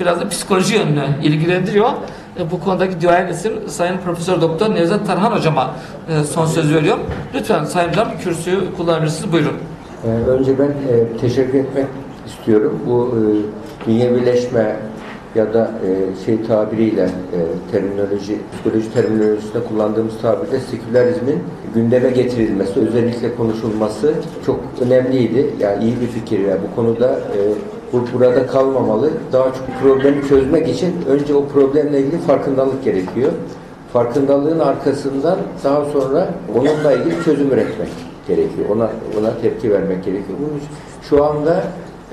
biraz da psikoloji yönünü ilgilendiriyor. E, bu konudaki duayen isim Sayın Profesör Doktor Nevzat Tarhan Hocama e, son söz veriyorum. Lütfen Sayın Hocam kürsüyü kullanabilirsiniz. Buyurun. Ee, önce ben e, teşekkür etmek istiyorum. Bu e, dünyevileşme ya da e, şey tabiriyle e, terminoloji, psikoloji terminolojisinde kullandığımız tabirde sekülerizmin gündeme getirilmesi, özellikle konuşulması çok önemliydi. Yani iyi bir fikir. Yani bu konuda e, bu burada kalmamalı. Daha çok problemi çözmek için önce o problemle ilgili farkındalık gerekiyor. Farkındalığın arkasından daha sonra onunla ilgili çözüm üretmek gerekiyor. Ona ona tepki vermek gerekiyor. Bunun şu anda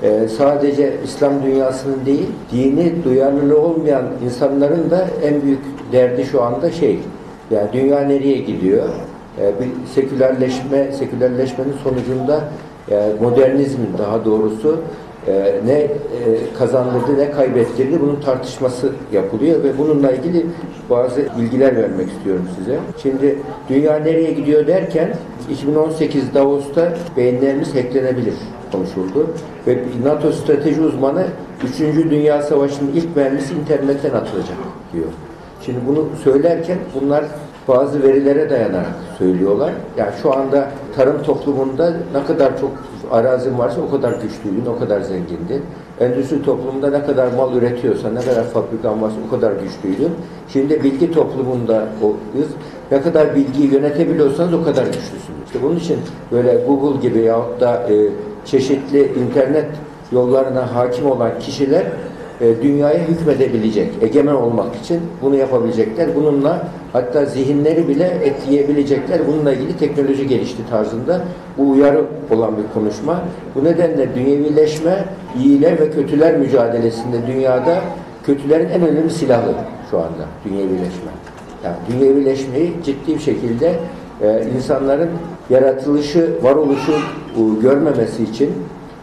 e, sadece İslam dünyasının değil, dini duyarlılığı olmayan insanların da en büyük derdi şu anda şey, yani dünya nereye gidiyor? E, bir sekülerleşme, sekülerleşmenin sonucunda e, modernizmin daha doğrusu e, ne e, kazandırdı ne kaybettirdi bunun tartışması yapılıyor ve bununla ilgili bazı bilgiler vermek istiyorum size. Şimdi dünya nereye gidiyor derken 2018 Davos'ta beyinlerimiz hacklenebilir konuşuldu ve NATO strateji uzmanı 3. Dünya Savaşı'nın ilk mermisi internetten atılacak diyor. Şimdi bunu söylerken bunlar bazı verilere dayanarak söylüyorlar. Yani şu anda tarım toplumunda ne kadar çok arazin varsa o kadar güçlüydün, o kadar zengindin. Endüstri toplumunda ne kadar mal üretiyorsa, ne kadar fabrikan varsa o kadar güçlüydün. Şimdi bilgi toplumunda o hız, ne kadar bilgiyi yönetebiliyorsanız o kadar güçlüsünüz. İşte bunun için böyle Google gibi yahut da e, çeşitli internet yollarına hakim olan kişiler e, dünyaya hükmedebilecek, egemen olmak için bunu yapabilecekler. Bununla hatta zihinleri bile etkileyebilecekler. Bununla ilgili teknoloji gelişti tarzında bu uyarı olan bir konuşma. Bu nedenle dünyevileşme, iyiler ve kötüler mücadelesinde dünyada kötülerin en önemli silahı şu anda dünyevileşme. Yani dünyevileşmeyi ciddi bir şekilde e, insanların yaratılışı, varoluşu e, görmemesi için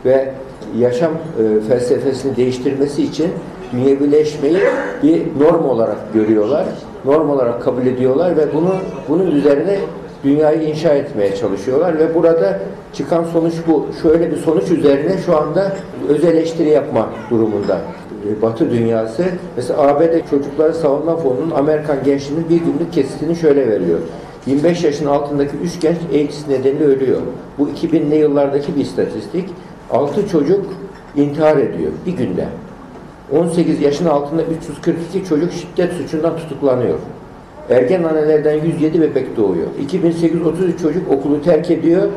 ve yaşam e, felsefesini değiştirmesi için dünyevileşmeyi bir norm olarak görüyorlar. Norm olarak kabul ediyorlar ve bunu bunun üzerine dünyayı inşa etmeye çalışıyorlar ve burada çıkan sonuç bu. Şöyle bir sonuç üzerine şu anda öz eleştiri yapma durumunda. E, Batı dünyası mesela ABD Çocukları Savunma Fonu'nun Amerikan gençliğinin bir günlük kesitini şöyle veriyor. 25 yaşın altındaki 3 genç AIDS nedeniyle ölüyor. Bu 2000'li yıllardaki bir istatistik. 6 çocuk intihar ediyor bir günde. 18 yaşın altında 342 çocuk şiddet suçundan tutuklanıyor. Ergen annelerden 107 bebek doğuyor. 2833 çocuk okulu terk ediyor.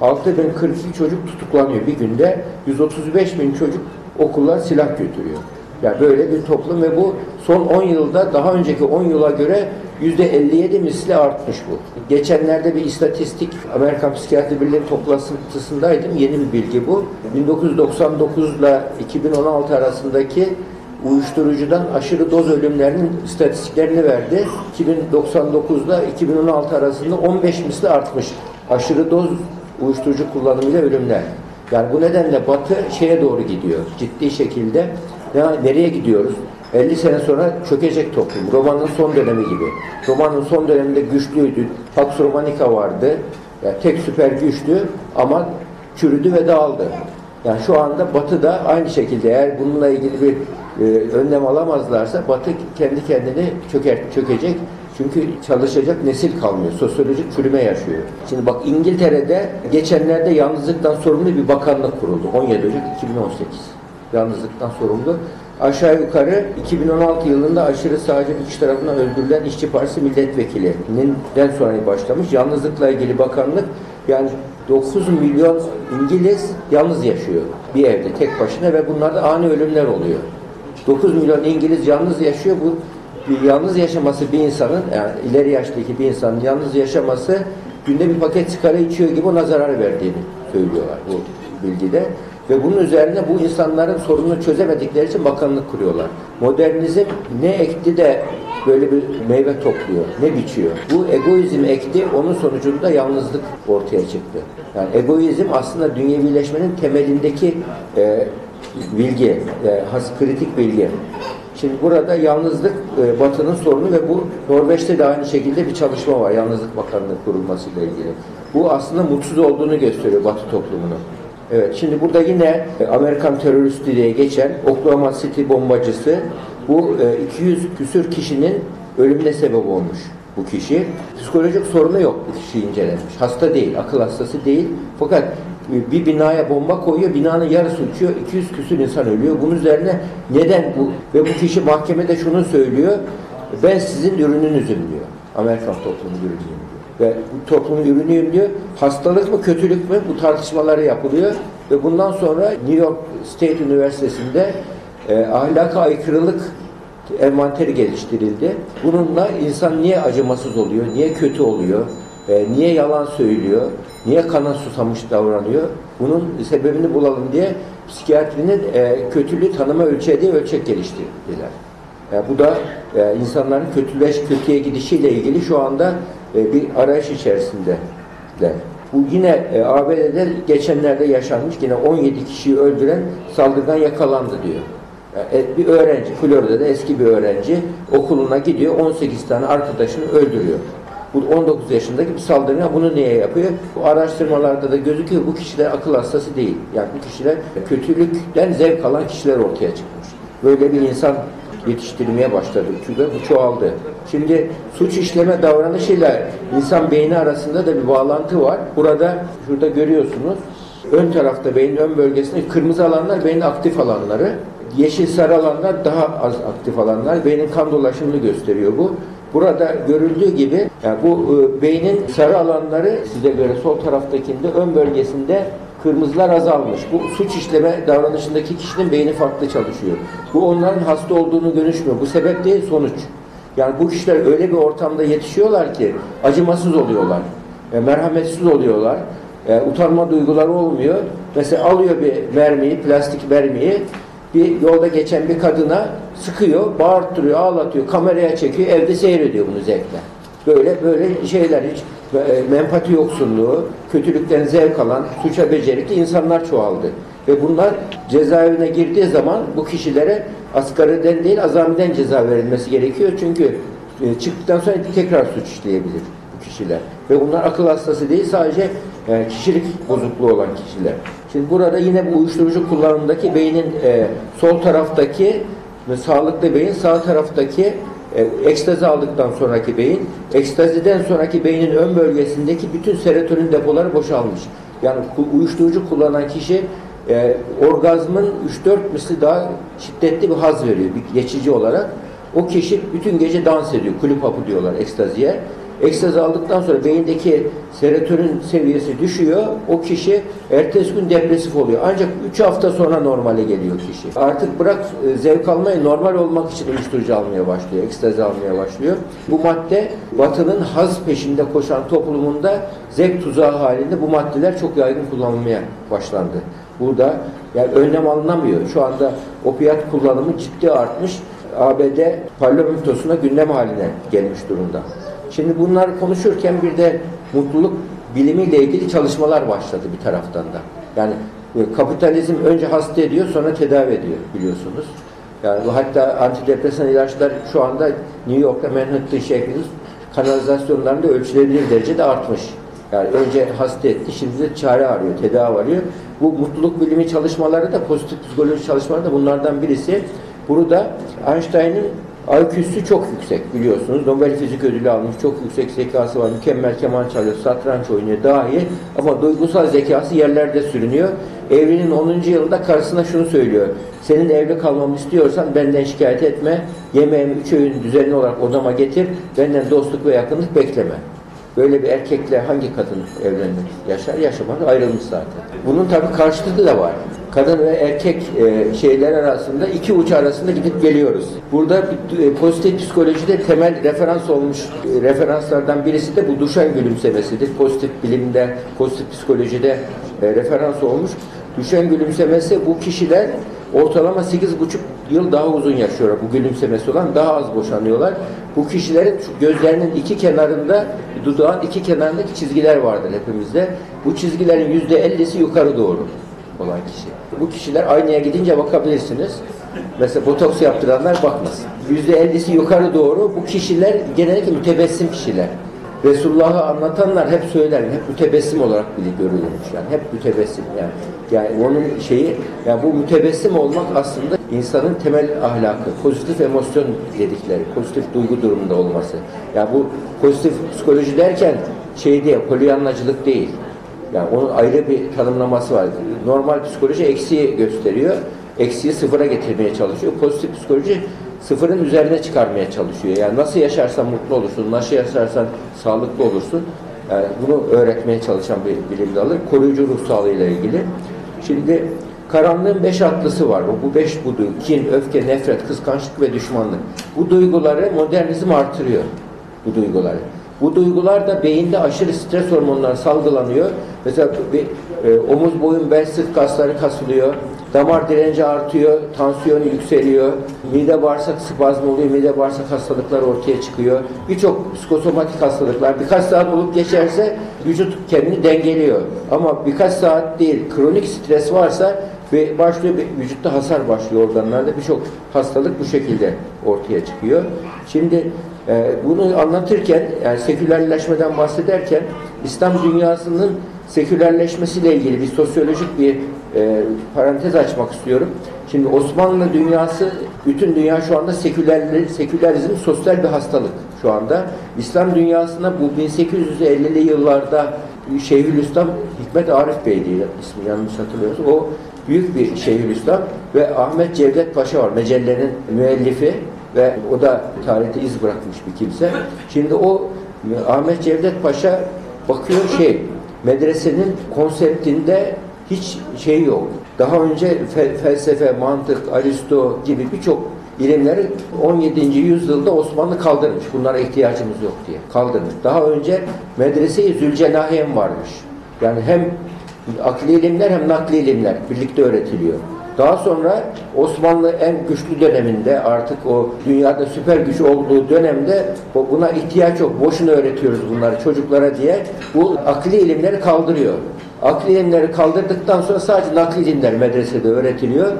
6042 çocuk tutuklanıyor bir günde. 135 bin çocuk okullar silah götürüyor. Yani böyle bir toplum ve bu son 10 yılda daha önceki 10 yıla göre %57 misli artmış bu. Geçenlerde bir istatistik Amerikan Psikiyatri Birliği toplantısındaydım. Yeni bir bilgi bu. 1999 ile 2016 arasındaki uyuşturucudan aşırı doz ölümlerinin istatistiklerini verdi. 2099'da 2016 arasında 15 misli artmış. Aşırı doz uyuşturucu kullanımıyla ölümler. Yani bu nedenle Batı şeye doğru gidiyor. Ciddi şekilde. Ya nereye gidiyoruz? 50 sene sonra çökecek toplum. Romanın son dönemi gibi. Romanın son döneminde güçlüydü. Pax Romanica vardı. Yani tek süper güçlü ama çürüdü ve dağıldı. Yani şu anda Batı da aynı şekilde eğer bununla ilgili bir e, önlem alamazlarsa Batı kendi kendini çöker, çökecek. Çünkü çalışacak nesil kalmıyor. Sosyolojik çürüme yaşıyor. Şimdi bak İngiltere'de geçenlerde yalnızlıktan sorumlu bir bakanlık kuruldu. 17 Ocak 2018. Yalnızlıktan sorumlu. Aşağı yukarı 2016 yılında aşırı sağcı kişi tarafından öldürülen İşçi Partisi milletvekilinden sonra başlamış. Yalnızlıkla ilgili bakanlık yani 9 milyon İngiliz yalnız yaşıyor bir evde tek başına ve bunlarda ani ölümler oluyor. 9 milyon İngiliz yalnız yaşıyor. Bu bir yalnız yaşaması bir insanın yani ileri yaştaki bir insanın yalnız yaşaması günde bir paket sigara içiyor gibi ona zarar verdiğini söylüyorlar bu bilgide. Ve bunun üzerine bu insanların sorununu çözemedikleri için bakanlık kuruyorlar. Modernizm ne ekti de böyle bir meyve topluyor, ne biçiyor. Bu egoizm ekti, onun sonucunda yalnızlık ortaya çıktı. Yani egoizm aslında dünyevileşmenin temelindeki e, bilgi, e, has kritik bilgi. Şimdi burada yalnızlık e, Batı'nın sorunu ve bu Norveç'te de aynı şekilde bir çalışma var. Yalnızlık Bakanlığı kurulmasıyla ilgili. Bu aslında mutsuz olduğunu gösteriyor Batı toplumunun. Evet, şimdi burada yine e, Amerikan teröristi diye geçen Oklahoma City bombacısı bu e, 200 küsür kişinin ölümüne sebep olmuş bu kişi. Psikolojik sorunu yok bu kişi incelenmiş. Hasta değil, akıl hastası değil. Fakat e, bir binaya bomba koyuyor, binanın yarısı uçuyor, 200 küsür insan ölüyor. Bunun üzerine neden bu? Ve bu kişi mahkemede şunu söylüyor, ben sizin ürününüzüm diyor. Amerikan toplumu diyor. Ve bu toplumun ürünüyüm diyor. Hastalık mı kötülük mü bu tartışmaları yapılıyor. Ve bundan sonra New York State Üniversitesi'nde e, ahlaka aykırılık envanteri geliştirildi. Bununla insan niye acımasız oluyor, niye kötü oluyor, e, niye yalan söylüyor, niye kana susamış davranıyor, bunun sebebini bulalım diye psikiyatrinin e, kötülüğü tanıma ölçeği diye ölçek geliştirdiler. E, bu da e, insanların kötüleş, kötüye gidişiyle ilgili şu anda e, bir arayış içerisindeler. Bu yine e, ABD'de geçenlerde yaşanmış yine 17 kişiyi öldüren saldırgan yakalandı diyor. Yani, e, bir öğrenci, Florida'da eski bir öğrenci okuluna gidiyor 18 tane arkadaşını öldürüyor. Bu 19 yaşındaki bir saldırgan bunu niye yapıyor? Bu araştırmalarda da gözüküyor bu kişiler akıl hastası değil. Yani bu kişiler kötülükten zevk alan kişiler ortaya çıkmış. Böyle bir insan yetiştirmeye başladı. Çünkü bu çoğaldı. Şimdi suç işleme davranışıyla insan beyni arasında da bir bağlantı var. Burada şurada görüyorsunuz. Ön tarafta beynin ön bölgesinde kırmızı alanlar beynin aktif alanları. Yeşil sarı alanlar daha az aktif alanlar. Beynin kan dolaşımını gösteriyor bu. Burada görüldüğü gibi yani bu e, beynin sarı alanları size göre sol taraftakinde ön bölgesinde kırmızılar azalmış. Bu suç işleme davranışındaki kişinin beyni farklı çalışıyor. Bu onların hasta olduğunu görüşmüyor. Bu sebep değil sonuç. Yani bu kişiler öyle bir ortamda yetişiyorlar ki acımasız oluyorlar. E, merhametsiz oluyorlar. E, utanma duyguları olmuyor. Mesela alıyor bir mermiyi, plastik mermiyi bir yolda geçen bir kadına sıkıyor, bağırttırıyor, ağlatıyor, kameraya çekiyor, evde seyrediyor bunu zevkle. Böyle böyle şeyler hiç e, empati yoksunluğu, kötülükten zevk alan, suça becerikli insanlar çoğaldı. Ve bunlar cezaevine girdiği zaman bu kişilere asgariden değil azamiden ceza verilmesi gerekiyor. Çünkü e, çıktıktan sonra tekrar suç işleyebilir bu kişiler. Ve bunlar akıl hastası değil sadece e, kişilik bozukluğu olan kişiler. Şimdi burada yine bu uyuşturucu kullanımındaki beynin sol taraftaki sağlıklı beyin sağ taraftaki e, ekstazi aldıktan sonraki beyin, ekstaziden sonraki beynin ön bölgesindeki bütün serotonin depoları boşalmış. Yani uyuşturucu kullanan kişi e, orgazmın 3-4 misli daha şiddetli bir haz veriyor bir geçici olarak. O kişi bütün gece dans ediyor. Kulüp hapı diyorlar ekstaziye. Ekstazi aldıktan sonra beyindeki serotonin seviyesi düşüyor. O kişi ertesi gün depresif oluyor. Ancak 3 hafta sonra normale geliyor kişi. Artık bırak e, zevk almayı normal olmak için uyuşturucu almaya başlıyor. Ekstazi almaya başlıyor. Bu madde batının haz peşinde koşan toplumunda zevk tuzağı halinde bu maddeler çok yaygın kullanılmaya başlandı. Burada yani önlem alınamıyor. Şu anda opiyat kullanımı ciddi artmış. ABD parlamentosuna gündem haline gelmiş durumda. Şimdi bunları konuşurken bir de mutluluk bilimiyle ilgili çalışmalar başladı bir taraftan da. Yani e, kapitalizm önce hasta ediyor sonra tedavi ediyor biliyorsunuz. Yani bu hatta antidepresan ilaçlar şu anda New York'ta Manhattan şehrinin kanalizasyonlarında ölçülebilir derecede artmış. Yani önce hasta etti, şimdi de çare arıyor, tedavi arıyor. Bu mutluluk bilimi çalışmaları da, pozitif psikoloji çalışmaları da bunlardan birisi. Burada Einstein'ın IQ'su çok yüksek biliyorsunuz. Nobel Fizik Ödülü almış. Çok yüksek zekası var. Mükemmel keman çalıyor. Satranç oynuyor. Dahi. Ama duygusal zekası yerlerde sürünüyor. Evliliğin 10. yılında karısına şunu söylüyor. Senin evli kalmamı istiyorsan benden şikayet etme. Yemeğimi üç öğün düzenli olarak odama getir. Benden dostluk ve yakınlık bekleme. Böyle bir erkekle hangi kadın evlenmek yaşar? Yaşamaz. Ayrılmış zaten. Bunun tabii karşılığı da var. Kadın ve erkek e, şeyler arasında iki uç arasında gidip geliyoruz. Burada e, pozitif psikolojide temel referans olmuş e, referanslardan birisi de bu Duşan gülümsemesidir. Pozitif bilimde, pozitif psikolojide e, referans olmuş. Düşen gülümsemesi bu kişiler ortalama 8,5 yıl daha uzun yaşıyorlar. Bu gülümsemesi olan daha az boşanıyorlar. Bu kişilerin gözlerinin iki kenarında, dudağın iki kenarındaki çizgiler vardır hepimizde. Bu çizgilerin %50'si yukarı doğru olan kişi. Bu kişiler aynaya gidince bakabilirsiniz. Mesela botoks yaptıranlar bakmasın. %50'si yukarı doğru. Bu kişiler genellikle mütebessim kişiler. Resulullah'ı anlatanlar hep söyler, hep mütebessim olarak bile görülmüş yani, hep mütebessim yani. Yani onun şeyi, yani bu mütebessim olmak aslında insanın temel ahlakı, pozitif emosyon dedikleri, pozitif duygu durumunda olması. Yani bu pozitif psikoloji derken şey değil, polyanlacılık değil. Yani onun ayrı bir tanımlaması var. Normal psikoloji eksiği gösteriyor. Eksiği sıfıra getirmeye çalışıyor. Pozitif psikoloji sıfırın üzerine çıkarmaya çalışıyor. Yani nasıl yaşarsan mutlu olursun, nasıl yaşarsan sağlıklı olursun. Yani bunu öğretmeye çalışan bir bilim dalı. Koruyucu ruh sağlığıyla ilgili. Şimdi karanlığın beş atlısı var. Bu beş bu duygu. Kin, öfke, nefret, kıskançlık ve düşmanlık. Bu duyguları modernizm artırıyor. Bu duyguları. Bu duygular da beyinde aşırı stres hormonları salgılanıyor. Mesela bir, e, omuz, boyun, bel, sırt kasları kasılıyor. Damar direnci artıyor, tansiyon yükseliyor, mide bağırsak spazmı oluyor, mide bağırsak hastalıklar ortaya çıkıyor. Birçok psikosomatik hastalıklar birkaç saat olup geçerse vücut kendini dengeliyor. Ama birkaç saat değil, kronik stres varsa ve başlıyor bir vücutta hasar başlıyor organlarda birçok hastalık bu şekilde ortaya çıkıyor. Şimdi e, bunu anlatırken yani sekülerleşmeden bahsederken İslam dünyasının sekülerleşmesiyle ilgili bir sosyolojik bir e, parantez açmak istiyorum. Şimdi Osmanlı dünyası, bütün dünya şu anda seküler, sekülerizm sosyal bir hastalık şu anda. İslam dünyasına bu 1850'li yıllarda Şeyhülislam Hikmet Arif Bey diye ismi yanlış hatırlıyorsun. O büyük bir Şeyhülislam ve Ahmet Cevdet Paşa var. Mecellenin müellifi ve o da tarihte iz bırakmış bir kimse. Şimdi o Ahmet Cevdet Paşa bakıyor şey medresenin konseptinde hiç şey yok. Daha önce fe- felsefe, mantık, Aristo gibi birçok ilimleri 17. yüzyılda Osmanlı kaldırmış. Bunlara ihtiyacımız yok diye. Kaldırmış. Daha önce medrese-i Zülcenahiyen varmış. Yani hem akli ilimler hem nakli ilimler birlikte öğretiliyor. Daha sonra Osmanlı en güçlü döneminde artık o dünyada süper güç olduğu dönemde bu- buna ihtiyaç yok. Boşuna öğretiyoruz bunları çocuklara diye bu akli ilimleri kaldırıyor. Akli ilimleri kaldırdıktan sonra sadece nakli ilimler medresede öğretiliyor.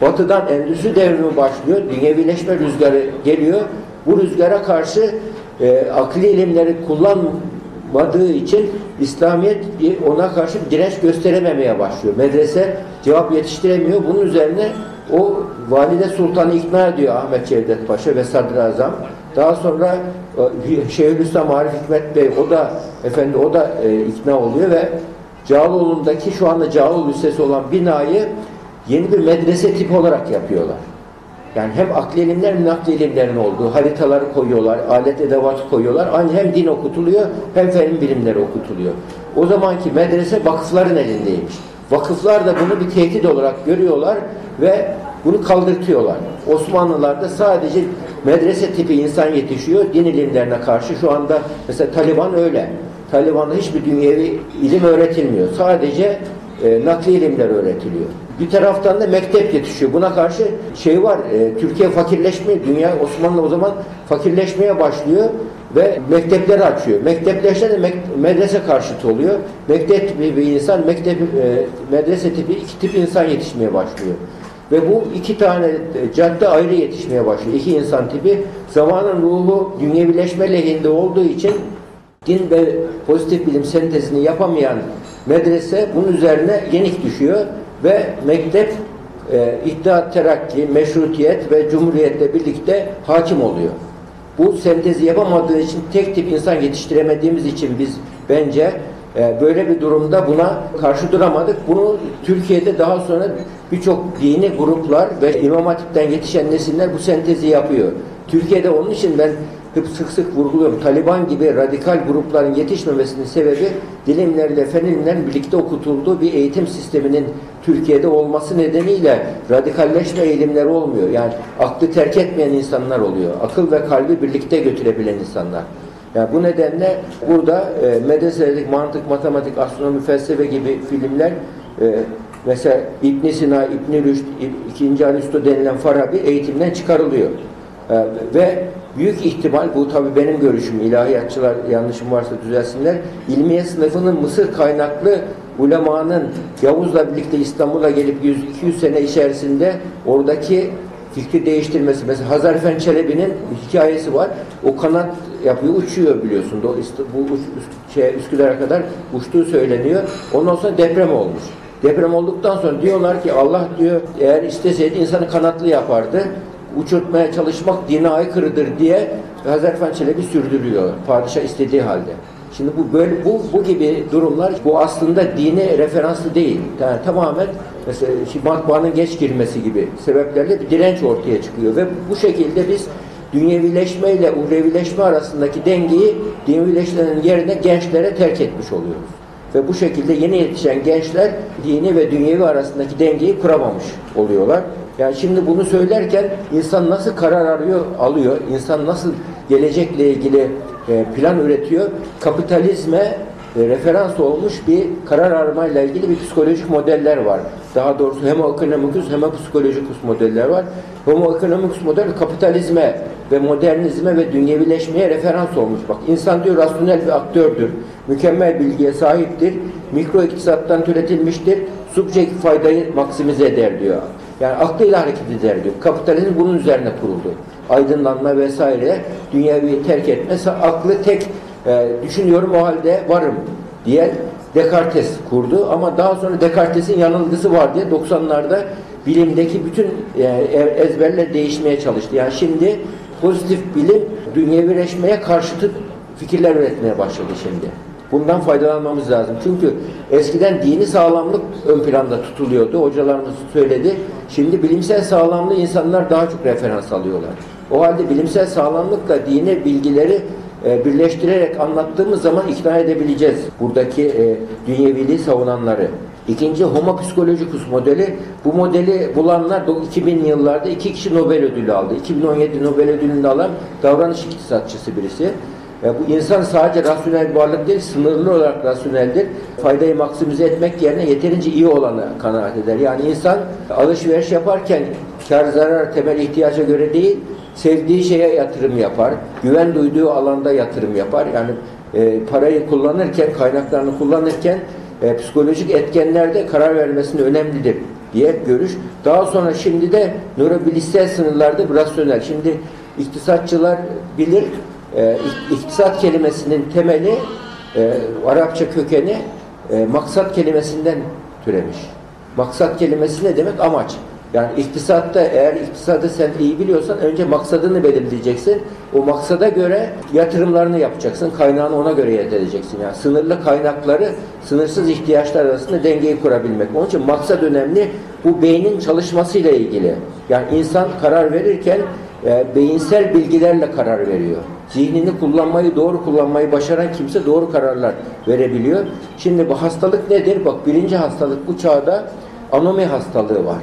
Batıdan endüstri devrimi başlıyor. Dünyevileşme rüzgarı geliyor. Bu rüzgara karşı e, akli ilimleri kullanmadığı için İslamiyet ona karşı direnç gösterememeye başlıyor. Medrese cevap yetiştiremiyor. Bunun üzerine o Valide Sultan'ı ikna ediyor Ahmet Cevdet Paşa ve Sadrazam. Daha sonra e, Şeyhülislam Arif Hikmet Bey o da efendi o da e, ikna oluyor ve Cağaloğlu'ndaki şu anda Cağaloğlu Lisesi olan binayı yeni bir medrese tipi olarak yapıyorlar. Yani hem akli ilimler hem nakli ilimlerin olduğu haritaları koyuyorlar, alet edevat koyuyorlar. Aynı hem din okutuluyor hem fen bilimleri okutuluyor. O zamanki medrese vakıfların elindeymiş. Vakıflar da bunu bir tehdit olarak görüyorlar ve bunu kaldırtıyorlar. Osmanlılar da sadece medrese tipi insan yetişiyor din ilimlerine karşı. Şu anda mesela Taliban öyle. Taliban'da hiçbir dünyevi ilim öğretilmiyor. Sadece e, nakli ilimler öğretiliyor. Bir taraftan da mektep yetişiyor. Buna karşı şey var, e, Türkiye fakirleşme, dünya Osmanlı o zaman fakirleşmeye başlıyor ve mektepleri açıyor. Mektepleşen de mek- medrese karşıtı oluyor. Mektep tipi bir insan, mektep, e, medrese tipi iki tip insan yetişmeye başlıyor. Ve bu iki tane e, cadde ayrı yetişmeye başlıyor. İki insan tipi zamanın ruhu dünyevileşme lehinde olduğu için din ve pozitif bilim sentezini yapamayan medrese bunun üzerine yenik düşüyor ve mektep e, İttihat Terakki, Meşrutiyet ve Cumhuriyet'le birlikte hakim oluyor. Bu sentezi yapamadığı için tek tip insan yetiştiremediğimiz için biz bence e, böyle bir durumda buna karşı duramadık. Bunu Türkiye'de daha sonra birçok dini gruplar ve İmam Hatip'ten yetişen nesiller bu sentezi yapıyor. Türkiye'de onun için ben hep sık sık vurguluyorum. Taliban gibi radikal grupların yetişmemesinin sebebi dilimlerle fen ilimlerin birlikte okutulduğu bir eğitim sisteminin Türkiye'de olması nedeniyle radikalleşme eğilimleri olmuyor. Yani aklı terk etmeyen insanlar oluyor. Akıl ve kalbi birlikte götürebilen insanlar. Yani bu nedenle burada e, medreselik, mantık, matematik, astronomi, felsefe gibi filmler e, mesela İbn Sina, İbn Rüşd, İ- II. Aristo denilen Farabi eğitimden çıkarılıyor. E, ve büyük ihtimal bu tabi benim görüşüm ilahiyatçılar yanlışım varsa düzelsinler ilmiye sınıfının Mısır kaynaklı ulemanın Yavuz'la birlikte İstanbul'a gelip 100-200 sene içerisinde oradaki fikri değiştirmesi. Mesela Hazarfen Çelebi'nin hikayesi var. O kanat yapıyor, uçuyor biliyorsun. O bu şey, Üsküdar'a kadar uçtuğu söyleniyor. Ondan sonra deprem olmuş. Deprem olduktan sonra diyorlar ki Allah diyor eğer isteseydi insanı kanatlı yapardı. Uçurtmaya çalışmak dine aykırıdır diye Hazarfen Çelebi sürdürüyor. Padişah istediği halde. Şimdi bu böyle bu bu gibi durumlar bu aslında dine referanslı değil. Yani tamamen mesela matbaanın geç girmesi gibi sebeplerle bir direnç ortaya çıkıyor ve bu şekilde biz dünyevileşme ile uhrevileşme arasındaki dengeyi dünyevileşmenin yerine gençlere terk etmiş oluyoruz. Ve bu şekilde yeni yetişen gençler dini ve dünyevi arasındaki dengeyi kuramamış oluyorlar. Yani şimdi bunu söylerken insan nasıl karar arıyor, alıyor, insan nasıl gelecekle ilgili e, plan üretiyor, kapitalizme e, referans olmuş bir karar aramayla ilgili bir psikolojik modeller var. Daha doğrusu hem ekonomikus hem psikolojikus modeller var. Homo economicus model kapitalizme ve modernizme ve dünyevileşmeye referans olmuş. Bak insan diyor rasyonel bir aktördür. Mükemmel bilgiye sahiptir. Mikro iktisattan türetilmiştir. Subjektif faydayı maksimize eder diyor. Yani aklıyla hareket eder diyor. Kapitalizm bunun üzerine kuruldu. Aydınlanma vesaire dünyayı terk etmesi aklı tek e, düşünüyorum o halde varım diye Descartes kurdu ama daha sonra Descartes'in yanılgısı var diye 90'larda bilimdeki bütün e, ezberler değişmeye çalıştı. Yani şimdi pozitif bilim dünyevileşmeye karşıtı fikirler üretmeye başladı şimdi. Bundan faydalanmamız lazım. Çünkü eskiden dini sağlamlık ön planda tutuluyordu. Hocalarımız söyledi. Şimdi bilimsel sağlamlığı insanlar daha çok referans alıyorlar. O halde bilimsel sağlamlıkla dine bilgileri e, birleştirerek anlattığımız zaman ikna edebileceğiz buradaki e, dünyeviliği savunanları. İkinci homo psikolojicus modeli. Bu modeli bulanlar 2000 yıllarda iki kişi Nobel ödülü aldı. 2017 Nobel ödülünü alan davranış iktisatçısı birisi. E, bu insan sadece rasyonel bir varlık değil, sınırlı olarak rasyoneldir. Faydayı maksimize etmek yerine yeterince iyi olanı kanaat eder. Yani insan alışveriş yaparken kar zarar temel ihtiyaca göre değil, sevdiği şeye yatırım yapar, güven duyduğu alanda yatırım yapar. Yani e, parayı kullanırken, kaynaklarını kullanırken e, psikolojik etkenlerde karar vermesinin önemlidir diye görüş. Daha sonra şimdi de nörobilişsel sınırlarda rasyonel. Şimdi iktisatçılar bilir, e, iktisat kelimesinin temeli e, Arapça kökeni e, maksat kelimesinden türemiş. Maksat kelimesi ne demek? Amaç. Yani iktisatta eğer iktisadı sen iyi biliyorsan önce maksadını belirleyeceksin. O maksada göre yatırımlarını yapacaksın. Kaynağını ona göre yedireceksin. Yani sınırlı kaynakları sınırsız ihtiyaçlar arasında dengeyi kurabilmek. Onun için maksat önemli. Bu beynin çalışmasıyla ilgili. Yani insan karar verirken e, beyinsel bilgilerle karar veriyor. Zihnini kullanmayı, doğru kullanmayı başaran kimse doğru kararlar verebiliyor. Şimdi bu hastalık nedir? Bak birinci hastalık bu çağda anomi hastalığı var.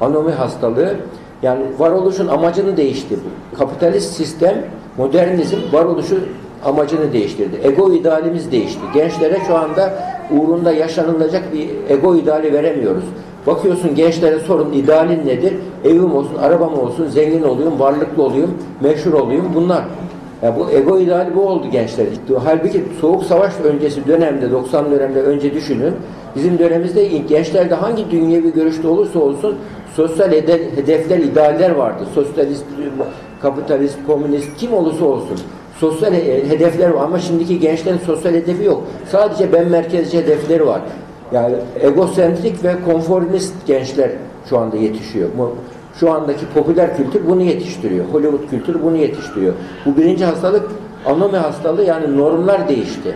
Anomi hastalığı yani varoluşun amacını değişti bu. Kapitalist sistem, modernizm varoluşu amacını değiştirdi. Ego idealimiz değişti. Gençlere şu anda uğrunda yaşanılacak bir ego ideali veremiyoruz. Bakıyorsun gençlere sorun idealin nedir? Evim olsun, arabam olsun, zengin olayım, varlıklı olayım, meşhur olayım bunlar. Ya bu ego ideali bu oldu gençler. Halbuki soğuk savaş öncesi dönemde 90 dönemde önce düşünün. Bizim dönemimizde gençlerde hangi dünyevi görüşte olursa olsun sosyal hedefler, idealler vardı. Sosyalist, kapitalist, komünist kim olursa olsun. Sosyal hedefler var ama şimdiki gençlerin sosyal hedefi yok. Sadece ben merkezci hedefleri var. Yani egosentrik ve konformist gençler şu anda yetişiyor. Şu andaki popüler kültür bunu yetiştiriyor. Hollywood kültürü bunu yetiştiriyor. Bu birinci hastalık anomi hastalığı yani normlar değişti.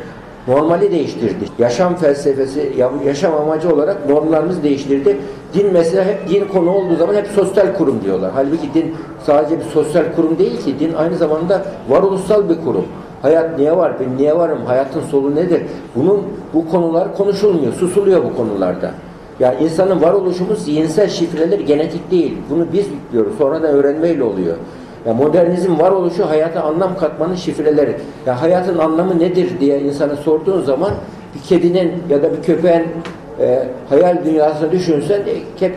Normali değiştirdi. Yaşam felsefesi, yaşam amacı olarak normlarımız değiştirdi. Din mesela hep din konu olduğu zaman hep sosyal kurum diyorlar. Halbuki din sadece bir sosyal kurum değil ki. Din aynı zamanda varoluşsal bir kurum. Hayat niye var? Ben niye varım? Hayatın solu nedir? Bunun bu konular konuşulmuyor. Susuluyor bu konularda. Yani insanın varoluşumuz zihinsel şifreler genetik değil. Bunu biz yüklüyoruz. Sonradan öğrenmeyle oluyor. Ya modernizm varoluşu hayata anlam katmanın şifreleri. Ya hayatın anlamı nedir diye insana sorduğun zaman bir kedinin ya da bir köpeğin e, hayal dünyasını düşünsen e,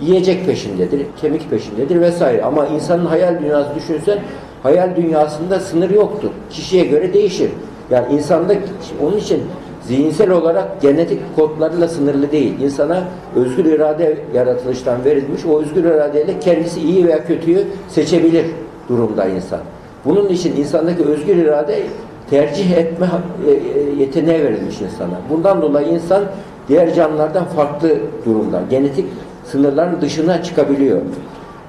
yiyecek peşindedir, kemik peşindedir vesaire. Ama insanın hayal dünyası düşünsen hayal dünyasında sınır yoktur. Kişiye göre değişir. Yani insanda onun için zihinsel olarak genetik kodlarıyla sınırlı değil. İnsana özgür irade yaratılıştan verilmiş. O özgür iradeyle kendisi iyi veya kötüyü seçebilir durumda insan. Bunun için insandaki özgür irade tercih etme e, e, yeteneği verilmiş insana. Bundan dolayı insan diğer canlılardan farklı durumda. Genetik sınırların dışına çıkabiliyor.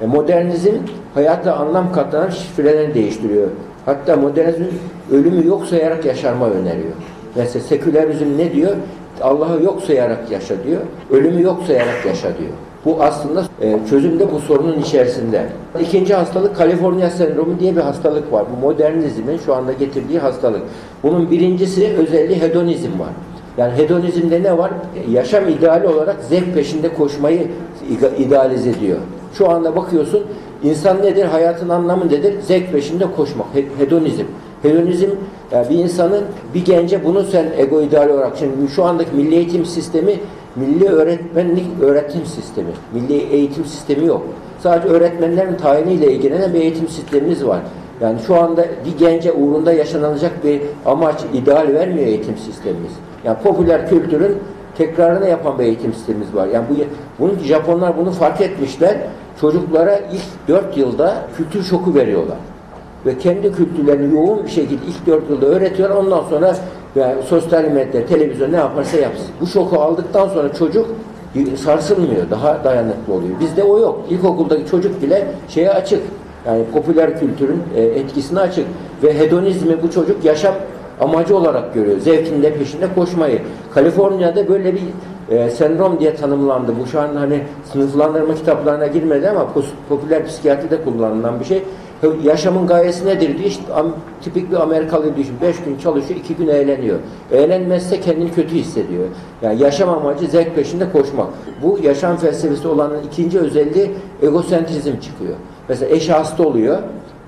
E, modernizm hayata anlam katan şifrelerini değiştiriyor. Hatta modernizm ölümü yok sayarak yaşarma öneriyor. Mesela sekülerizm ne diyor? Allah'ı yok sayarak yaşa diyor. Ölümü yok sayarak yaşa diyor. Bu aslında e, çözümde bu sorunun içerisinde. İkinci hastalık Kaliforniya sendromu diye bir hastalık var. Bu modernizmin şu anda getirdiği hastalık. Bunun birincisi özelliği hedonizm var. Yani hedonizmde ne var? Yaşam ideali olarak zevk peşinde koşmayı ide- idealize ediyor. Şu anda bakıyorsun insan nedir? Hayatın anlamı nedir? Zevk peşinde koşmak. He- Hedonizm. Hedonizm yani bir insanın bir gence bunu sen ego ideal olarak şimdi şu andaki milli eğitim sistemi milli öğretmenlik öğretim sistemi. Milli eğitim sistemi yok. Sadece öğretmenlerin tayiniyle ilgilenen bir eğitim sistemimiz var. Yani şu anda bir gence uğrunda yaşanılacak bir amaç, ideal vermiyor eğitim sistemimiz. Yani popüler kültürün tekrarını yapan bir eğitim sistemimiz var. Yani bu bunu Japonlar bunu fark etmişler. Çocuklara ilk 4 yılda kültür şoku veriyorlar ve kendi kültürlerini yoğun bir şekilde ilk dört yılda öğretiyor. Ondan sonra yani sosyal medya, televizyon ne yaparsa yapsın. Bu şoku aldıktan sonra çocuk sarsılmıyor. Daha dayanıklı oluyor. Bizde o yok. İlkokuldaki çocuk bile şeye açık. Yani popüler kültürün e, etkisine açık. Ve hedonizmi bu çocuk yaşam amacı olarak görüyor. Zevkin de peşinde koşmayı. Kaliforniya'da böyle bir e, sendrom diye tanımlandı. Bu şu an hani sınıflandırma kitaplarına girmedi ama popüler psikiyatride kullanılan bir şey. Yaşamın gayesi nedir diye işte tipik bir Amerikalı düşün. Beş gün çalışıyor, iki gün eğleniyor. Eğlenmezse kendini kötü hissediyor. Yani yaşam amacı zevk peşinde koşmak. Bu yaşam felsefesi olanın ikinci özelliği egosentrizm çıkıyor. Mesela eşi hasta oluyor.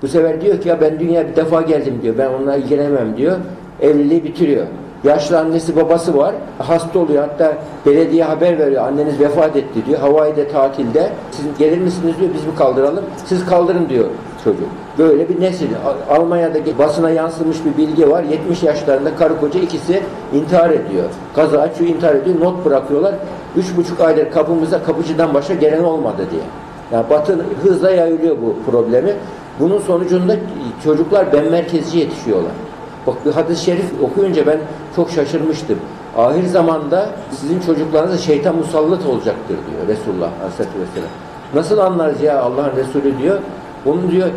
Bu sefer diyor ki ya ben dünya bir defa geldim diyor. Ben onunla ilgilenemem diyor. Evliliği bitiriyor. Yaşlı annesi babası var. Hasta oluyor. Hatta belediye haber veriyor. Anneniz vefat etti diyor. Hawaii'de tatilde. Siz gelir misiniz diyor. Biz mi kaldıralım? Siz kaldırın diyor çocuk. Böyle bir nesil. Al- Almanya'da basına yansımış bir bilgi var. 70 yaşlarında karı koca ikisi intihar ediyor. Kaza açıyor intihar ediyor. Not bırakıyorlar. 3,5 aydır kapımıza kapıcıdan başka gelen olmadı diye. Yani Batı hızla yayılıyor bu problemi. Bunun sonucunda çocuklar ben merkezci yetişiyorlar. Bak bir hadis-i şerif okuyunca ben çok şaşırmıştım. Ahir zamanda sizin çocuklarınıza şeytan musallat olacaktır diyor Resulullah Aleyhisselatü Vesselam. Nasıl anlarız ya Allah'ın Resulü diyor. Onu diyor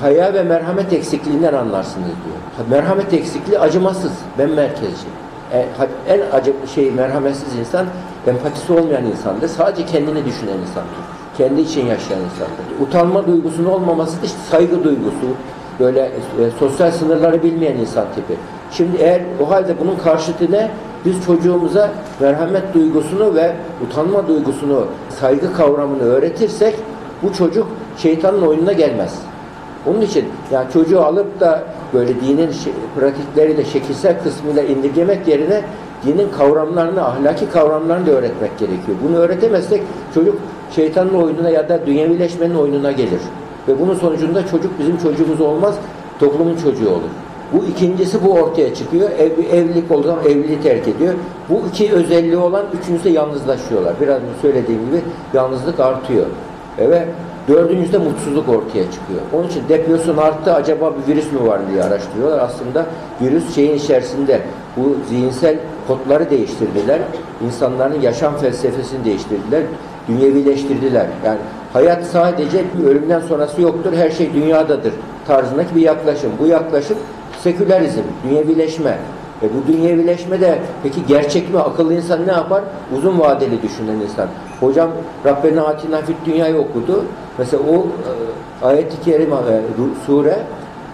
haya ve merhamet eksikliğinden anlarsınız diyor. Merhamet eksikliği acımasız, ben merkezci. E, En acı şey merhametsiz insan empatisi olmayan insandır. Sadece kendini düşünen insandır. Kendi için yaşayan insandır. Utanma duygusunun olmaması da işte saygı duygusu, böyle e, sosyal sınırları bilmeyen insan tipi. Şimdi eğer o halde bunun karşıtı ne? Biz çocuğumuza merhamet duygusunu ve utanma duygusunu, saygı kavramını öğretirsek bu çocuk şeytanın oyununa gelmez. Onun için yani çocuğu alıp da böyle dinin pratikleriyle, şekilsel kısmıyla indirgemek yerine dinin kavramlarını, ahlaki kavramlarını da öğretmek gerekiyor. Bunu öğretemezsek çocuk şeytanın oyununa ya da dünyevileşmenin oyununa gelir. Ve bunun sonucunda çocuk bizim çocuğumuz olmaz, toplumun çocuğu olur. Bu ikincisi bu ortaya çıkıyor. Ev, evlilik olduğu zaman evliliği terk ediyor. Bu iki özelliği olan üçüncüsü de yalnızlaşıyorlar. Biraz söylediğim gibi yalnızlık artıyor. E Ve dördüncüsü de mutsuzluk ortaya çıkıyor. Onun için depresyon arttı. Acaba bir virüs mü var diye araştırıyorlar. Aslında virüs şeyin içerisinde bu zihinsel kodları değiştirdiler. İnsanların yaşam felsefesini değiştirdiler. Dünyevileştirdiler. Yani hayat sadece bir ölümden sonrası yoktur. Her şey dünyadadır tarzındaki bir yaklaşım. Bu yaklaşım sekülerizm, dünyevileşme. E bu dünyevileşme de peki gerçek mi? Akıllı insan ne yapar? Uzun vadeli düşünen insan. Hocam Rabbena atina fit dünyayı okudu. Mesela o e, ayet-i kerime, e, sure,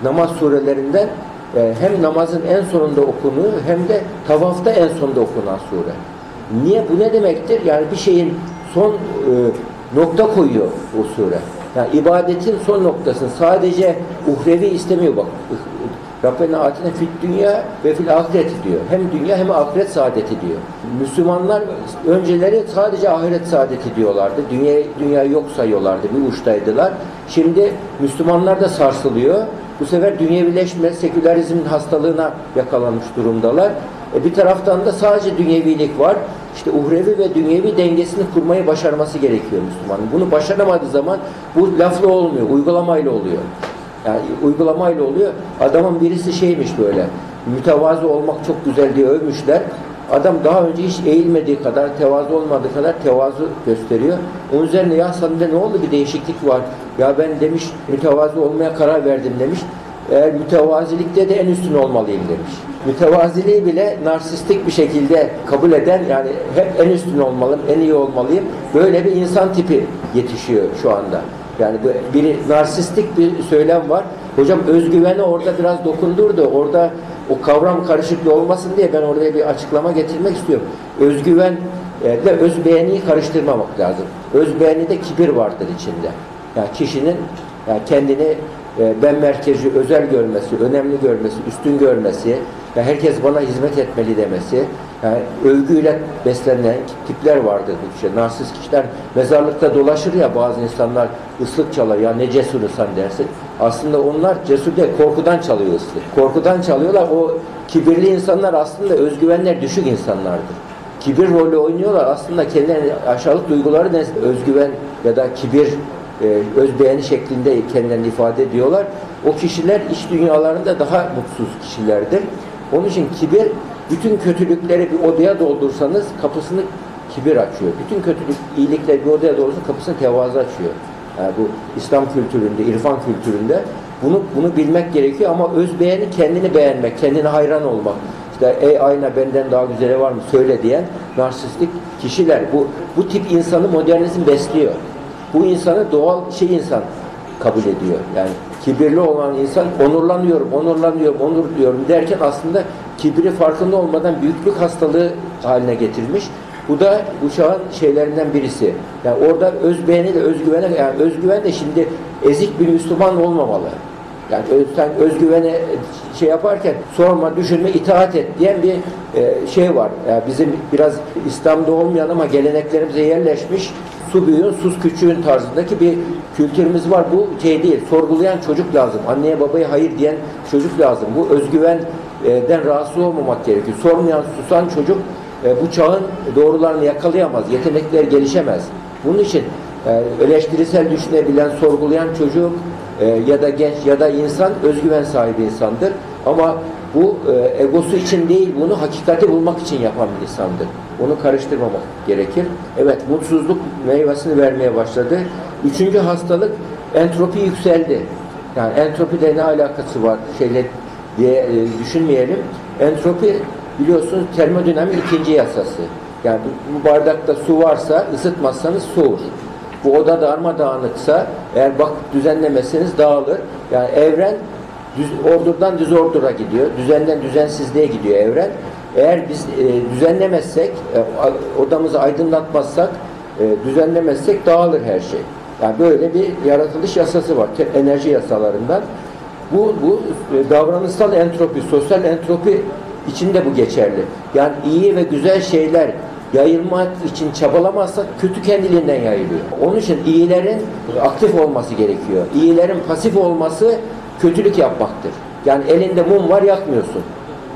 namaz surelerinden e, hem namazın en sonunda okunuyor hem de tavafta en sonunda okunan sure. Niye? Bu ne demektir? Yani bir şeyin son e, nokta koyuyor o sure. Yani ibadetin son noktasını sadece uhrevi istemiyor bak. Rabbena atine fit dünya ve fil ahiret diyor. Hem dünya hem ahiret saadeti diyor. Müslümanlar önceleri sadece ahiret saadeti diyorlardı. Dünya dünya yok sayıyorlardı. Bir uçtaydılar. Şimdi Müslümanlar da sarsılıyor. Bu sefer dünyevileşme, sekülerizmin hastalığına yakalanmış durumdalar. E bir taraftan da sadece dünyevilik var. İşte uhrevi ve dünyevi dengesini kurmayı başarması gerekiyor Müslümanın. Bunu başaramadığı zaman bu lafla olmuyor, uygulamayla oluyor. Yani uygulamayla oluyor. Adamın birisi şeymiş böyle, mütevazı olmak çok güzel diye övmüşler. Adam daha önce hiç eğilmediği kadar, tevazu olmadığı kadar tevazu gösteriyor. Onun üzerine ya sende ne oldu bir değişiklik var. Ya ben demiş mütevazı olmaya karar verdim demiş. Eğer mütevazilikte de en üstün olmalıyım demiş. Mütevaziliği bile narsistik bir şekilde kabul eden yani hep en üstün olmalıyım, en iyi olmalıyım. Böyle bir insan tipi yetişiyor şu anda. Yani bir narsistik bir söylem var. Hocam özgüveni orada biraz dokundurdu. Orada o kavram karışıklığı olmasın diye ben oraya bir açıklama getirmek istiyorum. Özgüven e, ve özbeğeni karıştırmamak lazım. Özbeğenide kibir vardır içinde. Yani kişinin yani kendini ben merkezi özel görmesi, önemli görmesi, üstün görmesi, ya herkes bana hizmet etmeli demesi, yani övgüyle beslenen tipler vardır bu kişi. Narsist kişiler mezarlıkta dolaşır ya bazı insanlar ıslık çalar ya ne cesur insan dersin. Aslında onlar cesur değil, korkudan çalıyor ıslık. Korkudan çalıyorlar. O kibirli insanlar aslında özgüvenler düşük insanlardır. Kibir rolü oynuyorlar. Aslında kendilerine aşağılık duyguları özgüven ya da kibir e, özbeğeni şeklinde kendilerini ifade ediyorlar. O kişiler iç dünyalarında daha mutsuz kişilerdir. Onun için kibir bütün kötülükleri bir odaya doldursanız kapısını kibir açıyor. Bütün kötülük, iyilikler bir odaya doldursa kapısını tevazu açıyor. Yani bu İslam kültüründe, irfan kültüründe bunu bunu bilmek gerekiyor ama özbeğeni kendini beğenmek, kendine hayran olmak. İşte ey ayna benden daha güzeli var mı söyle diyen narsistik kişiler. Bu bu tip insanı modernizm besliyor. Bu insanı doğal şey insan kabul ediyor. Yani kibirli olan insan onurlanıyorum, onurlanıyorum, onur diyorum derken aslında kibri farkında olmadan büyüklük hastalığı haline getirmiş. Bu da bu çağın şeylerinden birisi. Yani orada özbeğeni de özgüvene, yani özgüven de şimdi ezik bir Müslüman olmamalı. Yani öz, sen özgüvene şey yaparken sorma, düşünme, itaat et diyen bir e, şey var. Yani bizim biraz İslam'da olmayan ama geleneklerimize yerleşmiş su büyüğün, sus küçüğün tarzındaki bir kültürümüz var. Bu şey değil. Sorgulayan çocuk lazım. Anneye babaya hayır diyen çocuk lazım. Bu özgüvenden rahatsız olmamak gerekiyor. Sormayan, susan çocuk e, bu çağın doğrularını yakalayamaz. Yetenekler gelişemez. Bunun için e, eleştirisel düşünebilen, sorgulayan çocuk e, ya da genç ya da insan özgüven sahibi insandır. Ama bu e, egosu için değil, bunu hakikati bulmak için yapan bir insandır. Onu karıştırmamak gerekir. Evet, mutsuzluk meyvesini vermeye başladı. Üçüncü hastalık entropi yükseldi. Yani entropiyle ne alakası var şeyle diye e, düşünmeyelim. Entropi biliyorsunuz termodinamik ikinci yasası. Yani bu, bardakta su varsa ısıtmazsanız soğur. Bu oda darmadağınıksa eğer bak düzenlemezseniz dağılır. Yani evren düz, ordurdan düz ordura gidiyor. Düzenden düzensizliğe gidiyor evren. Eğer biz e, düzenlemezsek, e, odamızı aydınlatmazsak, e, düzenlemezsek dağılır her şey. Yani böyle bir yaratılış yasası var. Enerji yasalarından. Bu, bu e, davranışsal entropi, sosyal entropi içinde bu geçerli. Yani iyi ve güzel şeyler yayılmak için çabalamazsak kötü kendiliğinden yayılıyor. Onun için iyilerin aktif olması gerekiyor. İyilerin pasif olması kötülük yapmaktır. Yani elinde mum var yakmıyorsun.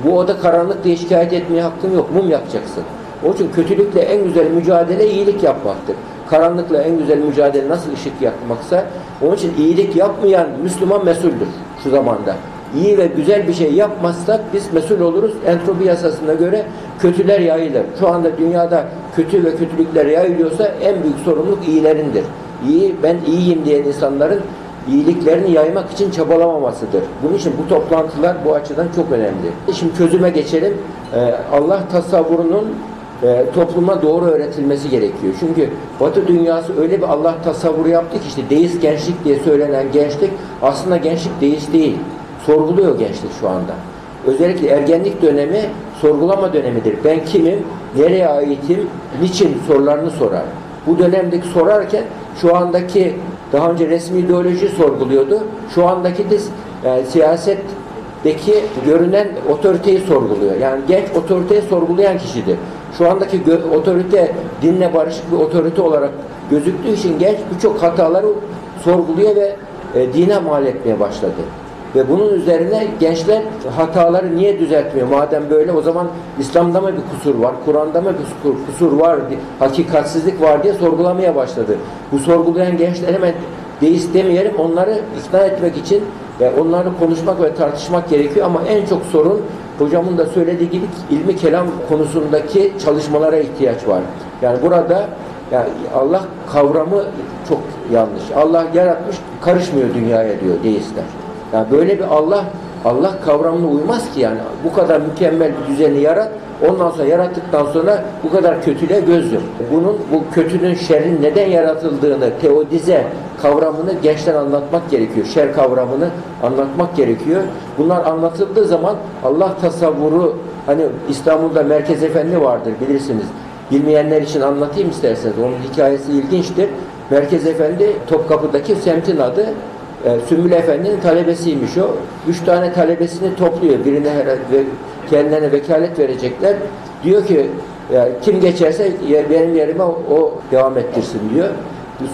Bu oda karanlık diye şikayet etmeye hakkın yok. Mum yakacaksın. Onun için kötülükle en güzel mücadele iyilik yapmaktır. Karanlıkla en güzel mücadele nasıl ışık yakmaksa onun için iyilik yapmayan Müslüman mesuldür şu zamanda. İyi ve güzel bir şey yapmazsak biz mesul oluruz. Entropi yasasına göre kötüler yayılır. Şu anda dünyada kötü ve kötülükler yayılıyorsa en büyük sorumluluk iyilerindir. İyi, ben iyiyim diyen insanların iyiliklerini yaymak için çabalamamasıdır. Bunun için bu toplantılar bu açıdan çok önemli. Şimdi çözüme geçelim. Ee, Allah tasavvurunun e, topluma doğru öğretilmesi gerekiyor. Çünkü Batı dünyası öyle bir Allah tasavvuru yaptı ki işte deist gençlik diye söylenen gençlik aslında gençlik deist değil. Sorguluyor gençlik şu anda. Özellikle ergenlik dönemi sorgulama dönemidir. Ben kimim, nereye aitim, niçin sorularını sorar. Bu dönemdeki sorarken şu andaki daha önce resmi ideoloji sorguluyordu. Şu andaki de e, siyasetteki görünen otoriteyi sorguluyor. Yani genç otoriteyi sorgulayan kişidir. Şu andaki otorite dinle barışık bir otorite olarak gözüktüğü için genç birçok hataları sorguluyor ve e, dine mal etmeye başladı. Ve bunun üzerine gençler hataları niye düzeltmiyor? Madem böyle o zaman İslam'da mı bir kusur var? Kur'an'da mı bir kusur, var? Hakikatsizlik var diye sorgulamaya başladı. Bu sorgulayan gençler hemen deist demeyelim onları ikna etmek için ve onları konuşmak ve tartışmak gerekiyor ama en çok sorun hocamın da söylediği gibi ilmi kelam konusundaki çalışmalara ihtiyaç var. Yani burada yani Allah kavramı çok yanlış. Allah yaratmış, karışmıyor dünyaya diyor deistler. Yani böyle bir Allah Allah kavramına uymaz ki yani. Bu kadar mükemmel bir düzeni yarat, ondan sonra yarattıktan sonra bu kadar kötülüğe göz yok. Bunun bu kötünün şerrin neden yaratıldığını, teodize kavramını gençten anlatmak gerekiyor. Şer kavramını anlatmak gerekiyor. Bunlar anlatıldığı zaman Allah tasavvuru hani İstanbul'da Merkez Efendi vardır bilirsiniz. Bilmeyenler için anlatayım isterseniz. Onun hikayesi ilginçtir. Merkez Efendi Topkapı'daki semtin adı. E, Sümbül Efendi'nin talebesiymiş o. Üç tane talebesini topluyor. Birine ve kendilerine vekalet verecekler. Diyor ki kim geçerse yer- benim yerime o, o devam ettirsin diyor.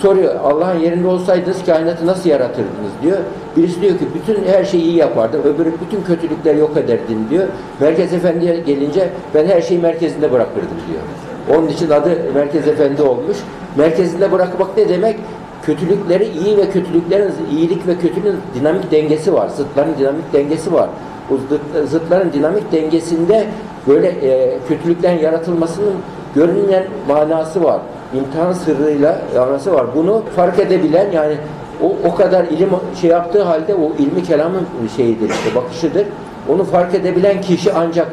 Soruyor Allah'ın yerinde olsaydınız kainatı nasıl yaratırdınız diyor. Birisi diyor ki bütün her şeyi iyi yapardım. Öbürü bütün kötülükleri yok ederdin diyor. Merkez Efendi'ye gelince ben her şeyi merkezinde bırakırdım diyor. Onun için adı Merkez Efendi olmuş. Merkezinde bırakmak ne demek? Kötülükleri iyi ve kötülüklerin iyilik ve kötülüğün dinamik dengesi var. Zıtların dinamik dengesi var. Zıt- zıtların dinamik dengesinde böyle e, kötülüklerin yaratılmasının görünmeyen manası var. İmtihan sırrıyla manası var. Bunu fark edebilen yani o, o kadar ilim şey yaptığı halde o ilmi kelamın şeyidir işte bakışıdır. Onu fark edebilen kişi ancak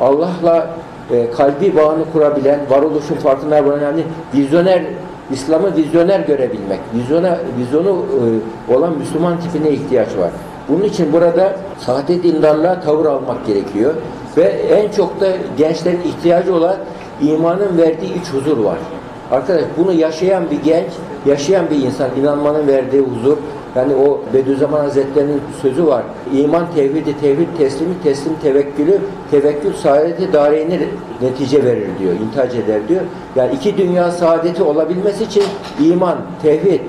Allah'la e, kalbi bağını kurabilen, varoluşun farkına varan yani vizyoner İslam'ı vizyoner görebilmek, vizyona, vizyonu e, olan Müslüman tipine ihtiyaç var. Bunun için burada sahte dindarlığa tavır almak gerekiyor. Ve en çok da gençlerin ihtiyacı olan imanın verdiği iç huzur var. Arkadaş bunu yaşayan bir genç, yaşayan bir insan, inanmanın verdiği huzur, yani o Bediüzzaman Hazretleri'nin sözü var. İman tevhidi, tevhid teslimi, teslim tevekkülü, tevekkül saadeti dareyni netice verir diyor, intihac eder diyor. Yani iki dünya saadeti olabilmesi için iman, tevhid,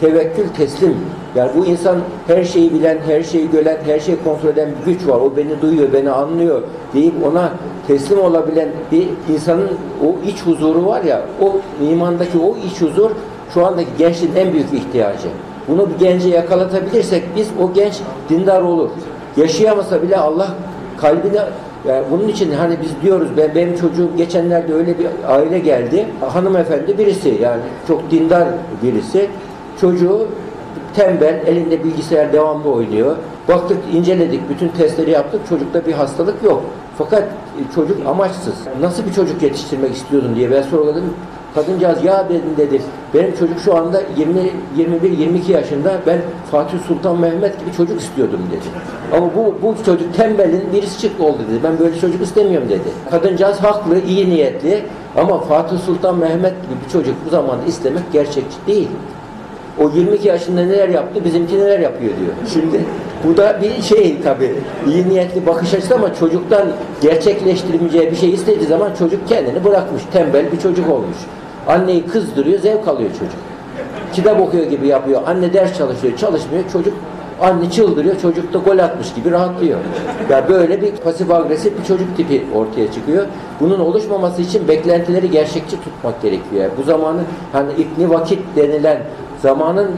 tevekkül, teslim. Yani bu insan her şeyi bilen, her şeyi gören, her şeyi kontrol eden bir güç var. O beni duyuyor, beni anlıyor deyip ona teslim olabilen bir insanın o iç huzuru var ya, o imandaki o iç huzur şu andaki gençliğin en büyük ihtiyacı. Bunu bir gence yakalatabilirsek biz o genç dindar olur. Yaşayamasa bile Allah kalbine yani bunun için hani biz diyoruz ben benim çocuğum geçenlerde öyle bir aile geldi. Hanımefendi birisi yani çok dindar birisi. Çocuğu tembel, elinde bilgisayar devamlı oynuyor. Baktık, inceledik, bütün testleri yaptık. Çocukta bir hastalık yok. Fakat e, çocuk amaçsız. Nasıl bir çocuk yetiştirmek istiyordun diye ben sorguladım. Kadıncağız ya dedim dedi. Benim çocuk şu anda 20 21 22 yaşında. Ben Fatih Sultan Mehmet gibi çocuk istiyordum dedi. Ama bu bu çocuk tembelin birisi çıktı oldu dedi. Ben böyle çocuk istemiyorum dedi. Kadıncağız haklı, iyi niyetli ama Fatih Sultan Mehmet gibi bir çocuk bu zamanda istemek gerçekçi değil. O 22 yaşında neler yaptı, bizimki neler yapıyor diyor. Şimdi bu da bir şey tabii. iyi niyetli bakış açısı ama çocuktan gerçekleştirmeyeceği bir şey istediği zaman çocuk kendini bırakmış. Tembel bir çocuk olmuş. Anneyi kızdırıyor, zevk alıyor çocuk. Kitap okuyor gibi yapıyor. Anne ders çalışıyor, çalışmıyor. Çocuk anne çıldırıyor, çocuk da gol atmış gibi rahatlıyor. Ya böyle bir pasif agresif bir çocuk tipi ortaya çıkıyor. Bunun oluşmaması için beklentileri gerçekçi tutmak gerekiyor. Yani bu zamanın hani İbni Vakit denilen zamanın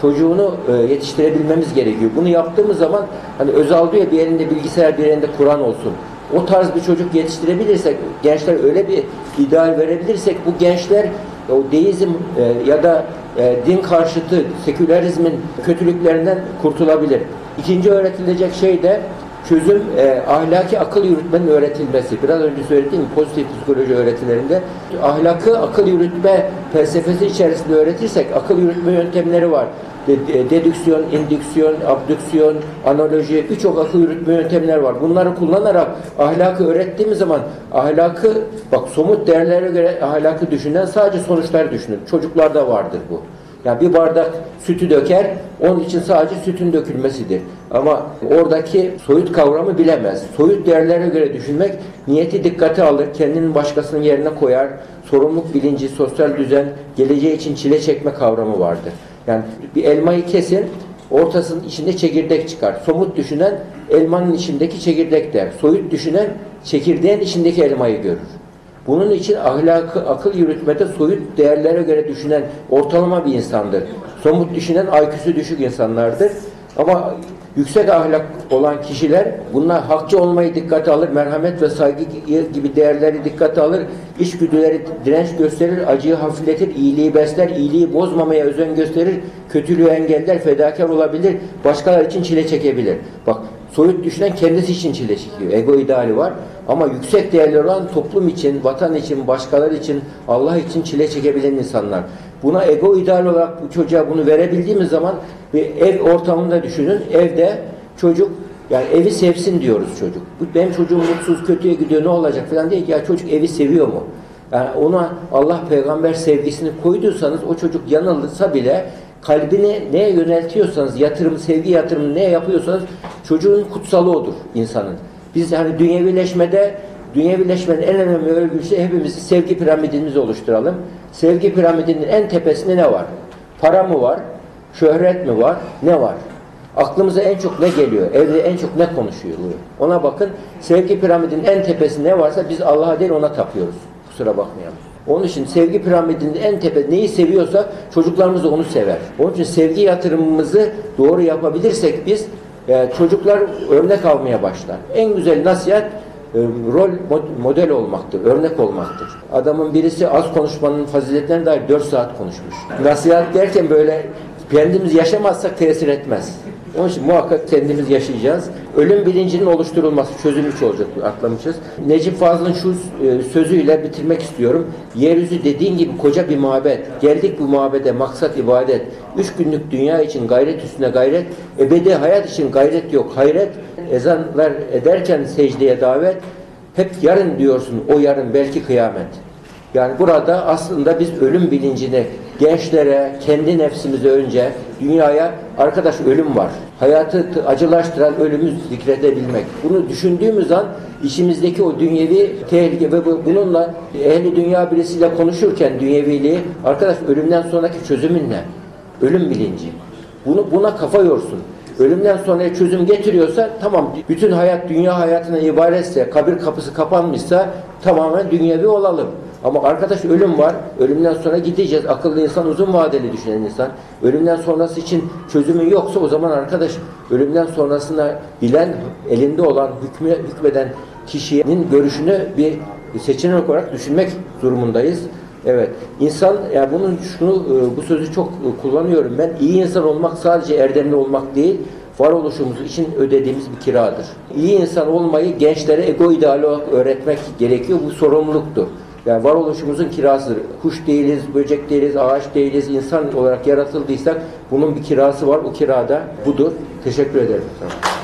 çocuğunu e, yetiştirebilmemiz gerekiyor. Bunu yaptığımız zaman hani Özal diyor bir elinde bilgisayar bir elinde Kur'an olsun. O tarz bir çocuk yetiştirebilirsek, gençler öyle bir ideal verebilirsek bu gençler o deizm e, ya da e, din karşıtı sekülerizmin kötülüklerinden kurtulabilir. İkinci öğretilecek şey de çözüm e, ahlaki akıl yürütmenin öğretilmesi. Biraz önce söylediğim pozitif psikoloji öğretilerinde ahlakı akıl yürütme felsefesi içerisinde öğretirsek akıl yürütme yöntemleri var. De- de- Dedüksiyon, indüksiyon, abdüksiyon, analoji birçok akıl yürütme yöntemler var. Bunları kullanarak ahlakı öğrettiğimiz zaman ahlakı bak somut değerlere göre ahlakı düşünen sadece sonuçlar düşünür. Çocuklarda vardır bu. Yani bir bardak sütü döker, onun için sadece sütün dökülmesidir. Ama oradaki soyut kavramı bilemez. Soyut değerlere göre düşünmek, niyeti dikkate alır, kendini başkasının yerine koyar, sorumluluk bilinci, sosyal düzen, geleceği için çile çekme kavramı vardır. Yani bir elmayı kesin, ortasının içinde çekirdek çıkar. Somut düşünen elmanın içindeki çekirdek der. Soyut düşünen çekirdeğin içindeki elmayı görür. Bunun için ahlakı, akıl yürütmede soyut değerlere göre düşünen ortalama bir insandır. Somut düşünen IQ'su düşük insanlardır. Ama yüksek ahlak olan kişiler bunlar hakçı olmayı dikkate alır, merhamet ve saygı gibi değerleri dikkate alır, içgüdüleri direnç gösterir, acıyı hafifletir, iyiliği besler, iyiliği bozmamaya özen gösterir, kötülüğü engeller, fedakar olabilir, başkalar için çile çekebilir. Bak soyut düşünen kendisi için çile çekiyor. Ego ideali var. Ama yüksek değerleri olan toplum için, vatan için, başkaları için, Allah için çile çekebilen insanlar. Buna ego ideal olarak bu çocuğa bunu verebildiğimiz zaman bir ev ortamında düşünün. Evde çocuk yani evi sevsin diyoruz çocuk. Benim çocuğum mutsuz, kötüye gidiyor ne olacak falan diye ya çocuk evi seviyor mu? Yani ona Allah peygamber sevgisini koyduysanız o çocuk yanılırsa bile kalbini neye yöneltiyorsanız, yatırım, sevgi yatırımı neye yapıyorsanız çocuğun kutsalı odur insanın. Biz hani dünyevileşmede dünyevileşmenin en önemli örgüsü hepimiz sevgi piramidimizi oluşturalım. Sevgi piramidinin en tepesinde ne var? Para mı var? Şöhret mi var? Ne var? Aklımıza en çok ne geliyor? Evde en çok ne konuşuyor? Ona bakın. Sevgi piramidinin en tepesinde ne varsa biz Allah'a değil ona tapıyoruz. Kusura bakmayalım. Onun için sevgi piramidinin en tepe neyi seviyorsa çocuklarımız da onu sever. Onun için sevgi yatırımımızı doğru yapabilirsek biz e, çocuklar örnek almaya başlar. En güzel nasihat e, rol mod- model olmaktır, örnek olmaktır. Adamın birisi az konuşmanın faziletlerine dair 4 saat konuşmuş. Nasihat derken böyle kendimiz yaşamazsak tesir etmez. Onun için muhakkak kendimiz yaşayacağız. Ölüm bilincinin oluşturulması çözülmüş olacak atlamışız. Necip Fazıl'ın şu e, sözüyle bitirmek istiyorum. Yeryüzü dediğin gibi koca bir mabet. Geldik bu mabede maksat ibadet. Üç günlük dünya için gayret üstüne gayret. Ebedi hayat için gayret yok hayret. Ezanlar ederken secdeye davet. Hep yarın diyorsun o yarın belki kıyamet. Yani burada aslında biz ölüm bilincini gençlere, kendi nefsimize önce, dünyaya arkadaş ölüm var. Hayatı acılaştıran ölümü zikredebilmek. Bunu düşündüğümüz an içimizdeki o dünyevi tehlike ve bu- bununla ehli dünya birisiyle konuşurken dünyeviliği arkadaş ölümden sonraki çözümün ne? Ölüm bilinci. Bunu buna kafa yorsun. Ölümden sonra çözüm getiriyorsa tamam bütün hayat dünya hayatına ibaretse kabir kapısı kapanmışsa tamamen dünyevi olalım. Ama arkadaş ölüm var. Ölümden sonra gideceğiz. Akıllı insan uzun vadeli düşünen insan. Ölümden sonrası için çözümün yoksa o zaman arkadaş ölümden sonrasına bilen elinde olan hükmü, hükmeden kişinin görüşünü bir seçenek olarak düşünmek durumundayız. Evet. İnsan yani bunun şunu e, bu sözü çok e, kullanıyorum ben. İyi insan olmak sadece erdemli olmak değil, varoluşumuz için ödediğimiz bir kiradır. İyi insan olmayı gençlere ego ideali olarak öğretmek gerekiyor. Bu sorumluluktur. Yani varoluşumuzun kirasıdır. Kuş değiliz, böcek değiliz, ağaç değiliz, insan olarak yaratıldıysak bunun bir kirası var. O kirada budur. Teşekkür ederim. Tamam.